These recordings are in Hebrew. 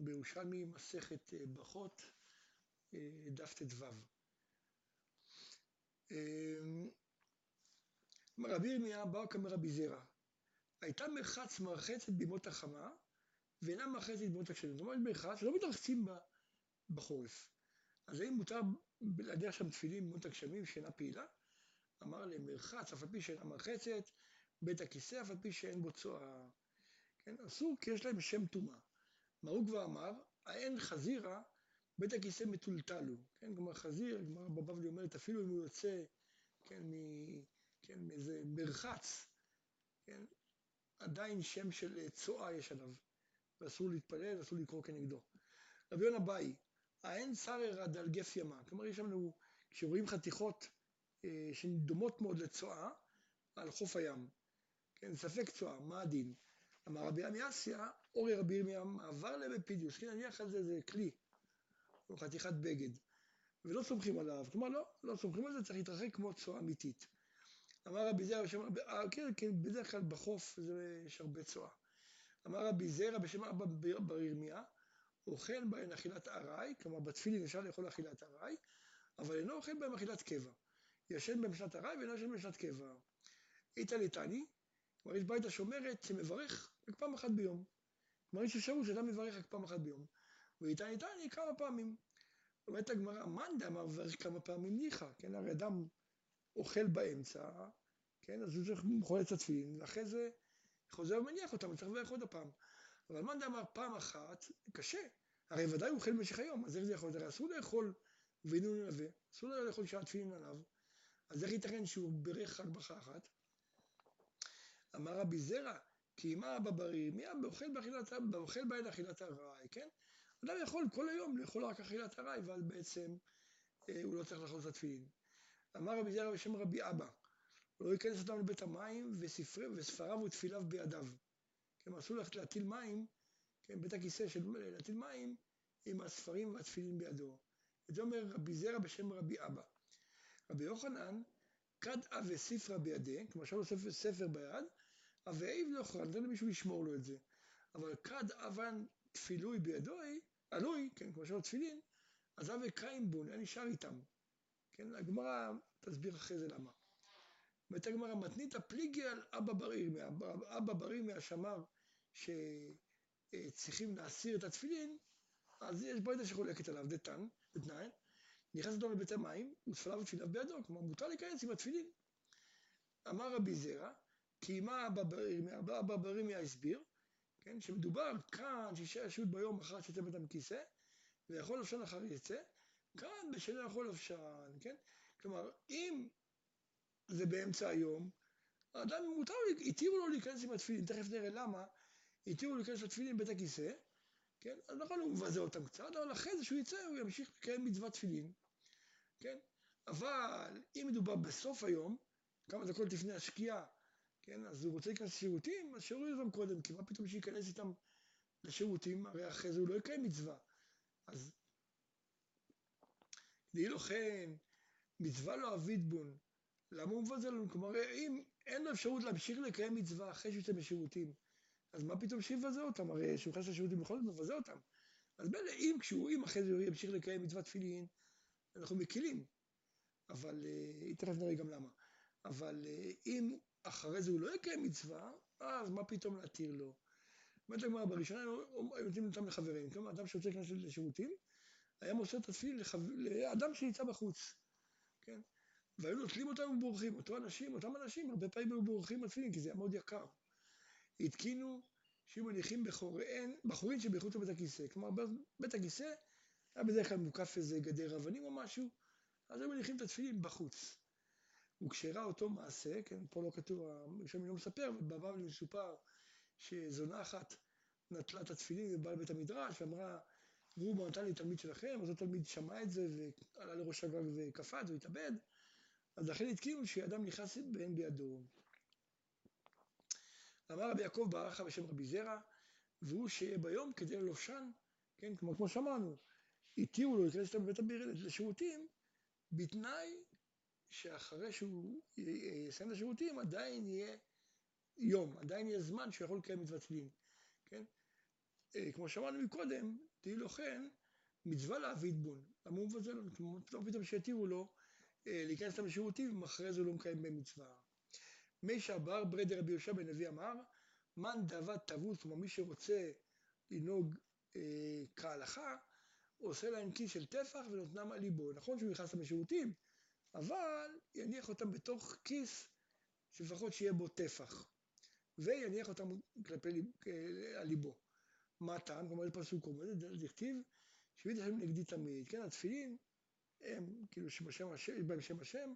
בירושלמי מסכת אה, ברכות, אה, דף ט"ו. רבי ירמיה בא כמר רבי זרע, הייתה מרחץ מרחצת בימות החמה, ואינה מרחצת בימות הגשמים. זאת אומרת מרחץ, לא מתרחצים בחורף. אז האם מותר להדיח שם תפילין בימות הגשמים שאינה פעילה? אמר להם מרחץ, אף על פי שאינה מרחצת, בית הכיסא, אף על פי שאין בו צואה. כן, אסור כי יש להם שם טומאה. מה הוא כבר אמר? האין חזירה, בית הכיסא מטולטל הוא. כן, כלומר חזיר, גמרא בבבלי אומרת, אפילו אם הוא יוצא, כן, מ... כן, מאיזה מרחץ, כן, עדיין שם של צואה יש עליו, ואסור להתפלל, אסור לקרוא כנגדו. רבי יונה באי, האין סרר עד על גף ימה, כלומר יש לנו, כשרואים חתיכות אה, שהן דומות מאוד לצואה, על חוף הים, כן, ספק צואה, מה הדין? אמר רבי עמיאסיה, אורי רבי ירמיה עבר לבפידיוס, כן, נניח על זה איזה כלי, או חתיכת בגד, ולא סומכים עליו, כלומר לא, לא סומכים על זה, צריך להתרחק כמו צואה אמיתית. אמר רבי זרע בשם, אה, כן, כן, בדרך כלל בחוף יש הרבה צואה. אמר רבי זרע בשם אבא בר ירמיה, אוכל בהן אכילת ארעי, כלומר בתפילין אפשר לאכול אכילת ארעי, אבל אינו אוכל בהן אכילת קבע. ישן במשנת ארעי ואינו ישן במשנת קבע. איתא ליטני, כלומר יש ביתה שאומרת שמברך רק פעם אחת ביום. כלומר יש אפשרות שאדם מברך רק פעם אחת ביום. ואיתא ליטני כמה פעמים. אומרת הגמרא, מאן דאמר מברך כמה פעמים ניחא, כן, הרי אדם אוכל באמצע, כן, אז הוא צריך לחולל את התפילין, ואחרי זה חוזר ומניח אותם, צריך לברך עוד הפעם. אבל מאן דאמר פעם אחת, קשה. הרי ודאי הוא אוכל במשך היום, אז איך זה יכול להיות? הרי אסור לאכול ואינו נלווה, אסור לאכול שעה תפילין עליו. אז איך ייתכן שהוא בירך רק ברכה אחת? אמר רבי זרע, כי מה בריא, מי אבא אוכל באכילת, אוכל בהן אכילת ארעי, כן? אדם יכול כל היום לאכול רק אכילת ארעי, ואז בעצם אה, הוא לא צריך לאכול את התפילין. אמר רבי זרע בשם רבי אבא, לא ייכנס אדם לבית המים וספרי, וספריו ותפיליו בידיו. כן, אסור ללכת להטיל מים, כן, בית הכיסא של להטיל מים עם הספרים והתפילין בידו. את זה אומר רבי זרע בשם רבי אבא. רבי יוחנן, כד אבי ספרא בידי, כלומר שם ספר, ספר ביד, אבי לא יכול, נותן למישהו לשמור לו את זה. אבל כד אבן תפילוי בידוי, עלוי, כן, כמו שאומר תפילין, אז אבי קיים בו, היה נשאר איתם. כן, הגמרא תסביר אחרי זה למה. אומרת הגמרא, מתנית פליגי על אבא בר ירמיה, אבא בר ירמיה שאמר שצריכים להסיר את התפילין, אז יש ברייתא שחולקת עליו, דתן, דתנאי, נכנס אדום לבית המים, ותפליו ותפיליו בידו, כלומר מותר להיכנס עם התפילין. אמר רבי זרע, כי מה אבא בר ירמיה הסביר, כן, שמדובר כאן שישה שעות ביום אחר שיצא בית המכיסא, ויכול לבשן אחר יצא, כאן בשנה יכול לבשן, כן? כלומר, אם זה באמצע היום, האדם מותר, התירו לו להיכנס עם התפילין, תכף נראה למה, התירו לו להיכנס לתפילין בבית הכיסא, כן? אז נכון, הוא מבזה אותם קצת, אבל אחרי זה שהוא יצא, הוא ימשיך לקיים מצוות תפילין, כן? אבל אם מדובר בסוף היום, כמה דקות לפני השקיעה, כן? אז הוא רוצה להיכנס לשירותים, אז שיוריד אותם קודם, כי מה פתאום שייכנס איתם לשירותים, הרי אחרי זה הוא לא יקיים מצווה. אז דהי לו כן, מצווה לא אביד בון, למה הוא מבזה לנו? כלומר, אם אין לו אפשרות להמשיך לקיים מצווה אחרי שהוא יוצא משירותים, אז מה פתאום שיבזה אותם? הרי כשהוא נכנס לשירותים בכל זאת מבזה אותם. אז מילא אם כשהוא, אם אחרי זה הוא ימשיך לקיים מצוות תפילין, אנחנו מקילים. אבל, אה, תכף נראה גם למה. אבל אה, אם אחרי זה הוא לא יקיים מצווה, אז מה פתאום להתיר לו? אומרת הגמרא, בראשונה היו נותנים אותם לחברים. כלומר, אדם שרוצה להיכנס לשירותים, היה מוסר את התפילין לאדם שנמצא בחוץ. כן? והיו נוטלים אותם ובורחים. אותו אנשים, אותם אנשים, הרבה פעמים היו בורחים בתפילין, כי זה היה מאוד יקר. התקינו שהיו מניחים בחוריהן, בחורין שבחוץ לבית הכיסא. כלומר, בית הכיסא היה בדרך כלל מוקף איזה גדר אבנים או משהו, אז היו מניחים את התפילין בחוץ. וכשראה אותו מעשה, כן, פה לא כתוב, שם לא מספר, ובבבלי מסופר שזונה אחת נטלה את התפילין ובאה לבית המדרש ואמרה, ראו נתן לי תלמיד שלכם, אז התלמיד שמע את זה ועלה לראש הגג וקפץ והתאבד, אז לכן התקינו שאדם נכנס בהן בידו. אמר רבי יעקב ברכה בשם רבי זרע, והוא שיהיה ביום כדי ללובשן, כן, כמו, כמו שאמרנו, התירו לו להיכנס איתם בבית הביר לשירותים, בתנאי שאחרי שהוא יסיים את השירותים עדיין יהיה יום, עדיין יהיה זמן שהוא יכול לקיים מצוות תפילין, כן? אה, כמו שאמרנו מקודם, תהי לו כן, מצווה להביא עדבון. למה הוא מבזל לו? פתאום פתאום שיתירו לו אה, להיכנס לשירותים, אחרי זה הוא לא מקיים במצווה. מי שעבר ברד רבי יהושע בן נביא אמר, מאן דאבת תבוס, כלומר מי שרוצה לנהוג אה, כהלכה, עושה להם כיס של טפח ונותנם על ליבו. נכון שהוא נכנס לשירותים, אבל יניח אותם בתוך כיס שלפחות שיהיה בו טפח, ויניח אותם כלפי על ליבו. מה הטעם? כלומר, פסוק אומר, דכתיב, שבית השם נגדי תמיד. כן, התפילין, הם כאילו שבשם השם, יש בהם שם השם,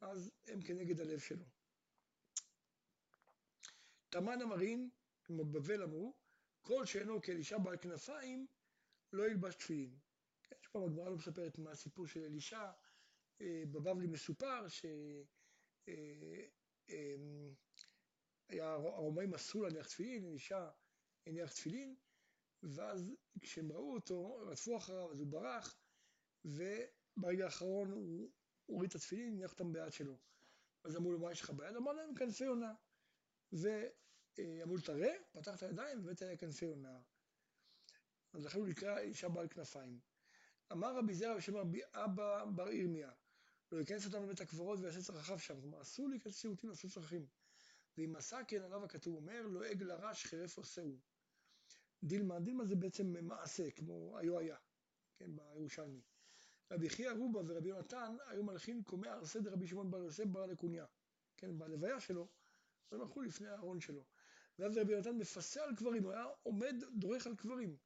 אז הם כנגד הלב שלו. תמן המרין, כמו בבל אמרו, כל שאינו כאלישע בעל כנפיים, לא ילבש תפילין. כן, שפעם הגמרא לא מספרת מה הסיפור של אלישע, אה, בבבלי מסופר שהיה אה, הרומאים אסור להניח תפילין, אלישע הניח תפילין, ואז כשהם ראו אותו, רדפו אחריו, אז הוא ברח, וברגע האחרון הוא הוריד את התפילין, הניח אותם ביד שלו. אז אמרו לו, מה יש לך ביד? אמר להם, כנפי יונה. ואמרו לו, תראה, פתח את הידיים והבאת עליה כנפי יונה. אז לכן הוא נקרא אישה בעל כנפיים. אמר רבי זרע בשם רבי אבא בר ירמיה, לא ייכנס אותם לבית הקברות ויעשה צרכיו שם, כלומר אסור להיכנס לשירותים לעשות צרכים. ואם עשה כן עליו הכתוב אומר, לא עג לרש חרף עושהו. דילמה, דילמה זה בעצם מעשה, כמו היו היה, כן, בירושלמי. רבי חייא רובה ורבי יונתן היו מלכים קומי ארסי דרבי שמעון בר יוסף בר לקוניה, כן, בלוויה שלו, הם הלכו לפני הארון שלו. ואז רבי יונתן מפסה על קברים, הוא היה עומד, דורך על קברים.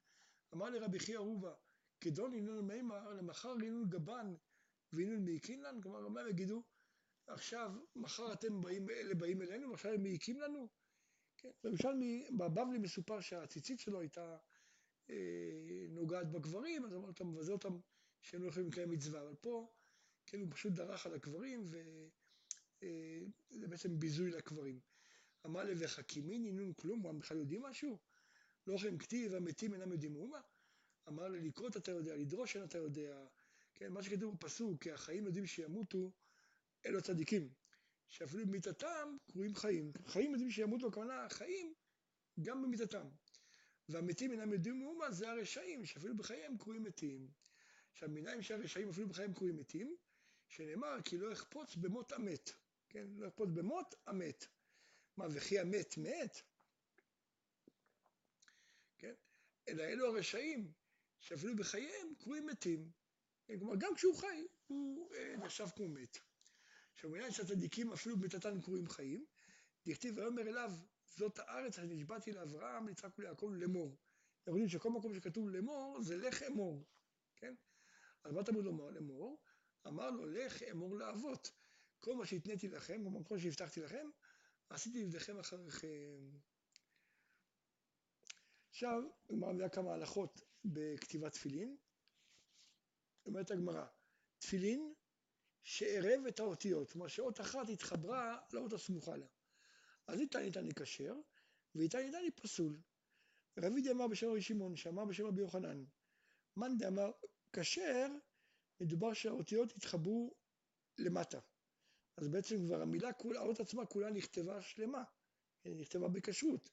אמר לרבי חייא רובה, כדון איננו מימר, למחר איננו גבן ואיננו מעיקין לנו? כלומר, מה הם יגידו? עכשיו, מחר אתם באים, אלה באים אלינו, ועכשיו הם מעיקים לנו? כן, למשל בבבלי מסופר שהציצית שלו הייתה אה, נוגעת בגברים, אז אמר אתה מבזה אותם שהם לא יכולים לקיים מצווה, אבל פה, כן, הוא פשוט דרך על הקברים, וזה אה, בעצם ביזוי לקברים. אמר לי, וחכימין איננו כלום, הם בכלל יודעים משהו? לא יכולים כתיב, המתים אינם יודעים מאומה? אמר לי, לקרות אתה יודע, לדרוש אין אתה יודע, כן, מה שכתוב בפסוק, כי החיים יודעים שימותו, אלו הצדיקים. שאפילו במיתתם קרויים חיים. חיים יודעים שימותו, הכוונה חיים גם במיתתם. והמתים אינם יודעים מאומה, זה הרשעים, שאפילו בחייהם קרויים מתים. עכשיו, מנין שהרשעים אפילו בחייהם קרויים מתים, שנאמר כי לא אחפוץ במות המת. כן, לא אחפוץ במות המת. מה, וכי המת מת? כן? אלא אלו הרשעים, שאפילו בחייהם קרויים מתים. כלומר, גם כשהוא חי, הוא אה, נחשב כמו מת. עכשיו, בעניין של הצדיקים אפילו במיתתן קרויים חיים, דכתיב ויאמר אליו, זאת הארץ אשר נשבעתי לאברהם, ליצחק וליעקב לאמור. אנחנו יודעים שכל מקום שכתוב לאמור, זה לך אמור, כן? אז מה תמיד לומר לאמור? אמר לו, לך אמור לאבות. כל מה שהתניתי לכם, כל שהבטחתי לכם, עשיתי לבדיכם אחריכם. עכשיו, הגמרא מביאה כמה הלכות בכתיבת תפילין. אומרת הגמרא, תפילין שערב את האותיות, כלומר שאות אחת התחברה לאות הסמוכה לה. אז איתה ניתן לקשר, ואיתה ניתן לפסול. רבי אמר בשם רבי שמעון, שאמר בשם רבי יוחנן. מאן דאמר כשר, מדובר שהאותיות התחברו למטה. אז בעצם כבר המילה, האות עצמה כולה נכתבה שלמה, נכתבה בכשרות,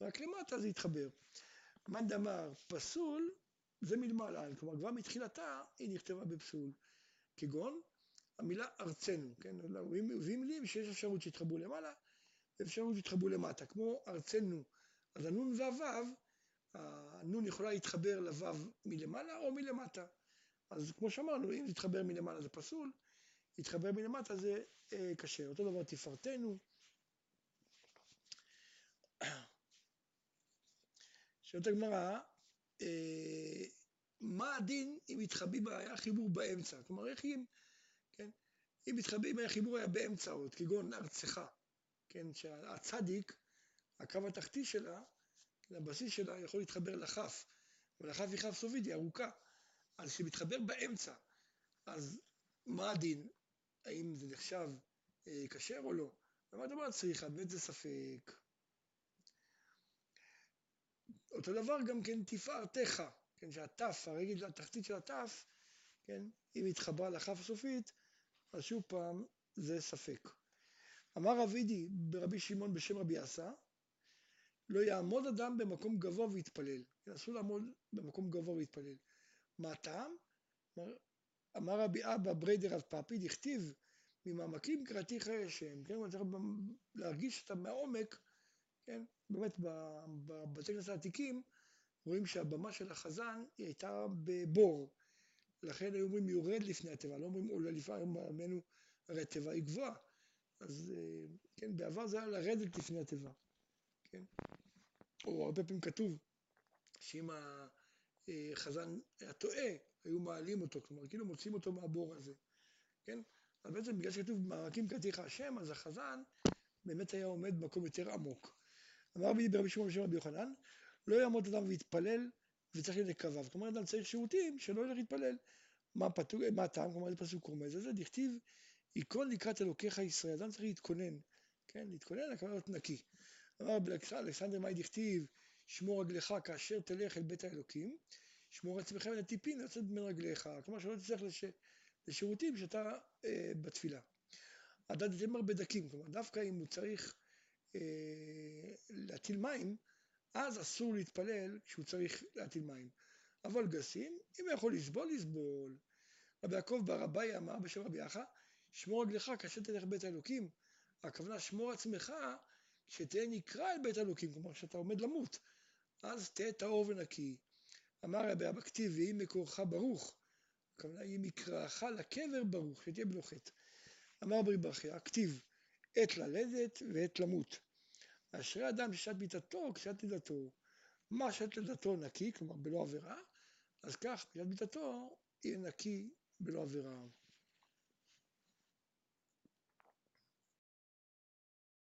רק למטה זה התחבר. מאן דאמר פסול, זה מלמעלה, כלומר כבר מתחילתה היא נכתבה בפסול. כגון המילה ארצנו, כן? מביאים מילים שיש אפשרות שיתחברו למעלה ואפשרות שיתחברו למטה, כמו ארצנו, אז הנון והוו, הנון יכולה להתחבר לוו מלמעלה או מלמטה. אז כמו שאמרנו, אם יתחבר מלמעלה זה פסול, יתחבר מלמטה זה אה, קשה. אותו דבר תפארתנו. שואלת הגמרא, אה, מה הדין אם התחביא, היה חיבור באמצע? כלומר, איך אם, כן, אם מתחבאים, החיבור היה באמצע עוד, כגון ארצך, כן, שהצדיק, הקו התחתי שלה, הבסיס שלה יכול להתחבר לכף, אבל הכף היא כף סופית, היא ארוכה, אז כשמתחבר באמצע, אז מה הדין? האם זה נחשב אה, כשר או לא? ומה דבר צריכה? באמת זה ספק. אותו דבר גם כן תפארתך, כן, שהתף, הרגל התחתית של התף, כן, אם התחברה לכף הסופית, אז שוב פעם זה ספק. אמר רב אידי ברבי שמעון בשם רבי עשה, לא יעמוד אדם במקום גבוה ויתפלל. אסור לעמוד במקום גבוה ויתפלל. מה הטעם? אמר רבי אבא בריידר רב פאפי, דכתיב ממעמקים קראתי חיי השם, כן, צריך להרגיש אותה מהעומק, כן, באמת בבתי כנסת העתיקים רואים שהבמה של החזן היא הייתה בבור, לכן היו אומרים יורד לפני התיבה, לא אומרים עולה לפני, היום בעמנו הרי התיבה היא גבוהה, אז אה, כן, בעבר זה היה לרדת לפני התיבה, כן, או הרבה פעמים כתוב שאם החזן היה טועה, היו מעלים אותו, כלומר כאילו מוצאים אותו מהבור הזה, כן, אז בעצם בגלל שכתוב מעמקים קראתיך השם, אז החזן באמת היה עומד במקום יותר עמוק. אמר בי ברבי שמעון בשם רבי יוחנן, לא יעמוד אדם ויתפלל וצריך לקרביו. כלומר, אדם צריך שירותים שלא ילך להתפלל. מה, מה הטעם? כלומר, זה פסוק רומז. זה דכתיב, ייכון לקראת אלוקיך ישראל. אדם צריך להתכונן. כן, להתכונן, הכוונה להיות נקי. אמר אלכסנדר מאי דכתיב, שמור רגליך כאשר תלך אל בית האלוקים, שמור עצמך מן הטיפין לצאת בין רגליך. כלומר, שלא תצטרך לש... לשירותים שאתה אה, בתפילה. הדד זמר בדקים, כלומר, דווקא אם הוא צריך אה, להטיל מים, אז אסור להתפלל כשהוא צריך להטיל מים. אבל גסים, אם הוא יכול לסבול, לסבול. רבי יעקב בר אביי אמר בשם רבי יחא, שמור רגלך כאשר תלך בית האלוקים. הכוונה שמור עצמך שתהיה נקרא אל בית האלוקים, כלומר שאתה עומד למות. אז תהיה טהור ונקי. אמר רבי אבא כתיב, ויהי מקורך ברוך. הכוונה היא מקראך לקבר ברוך, שתהיה חטא. אמר ברי ברכיה, כתיב, עת ללדת ועת למות. אשרי אדם ששת מיתתו כשת לידתו. מה שת לידתו נקי, כלומר בלא עבירה, אז כך בשעת מיתתו יהיה נקי בלא עבירה.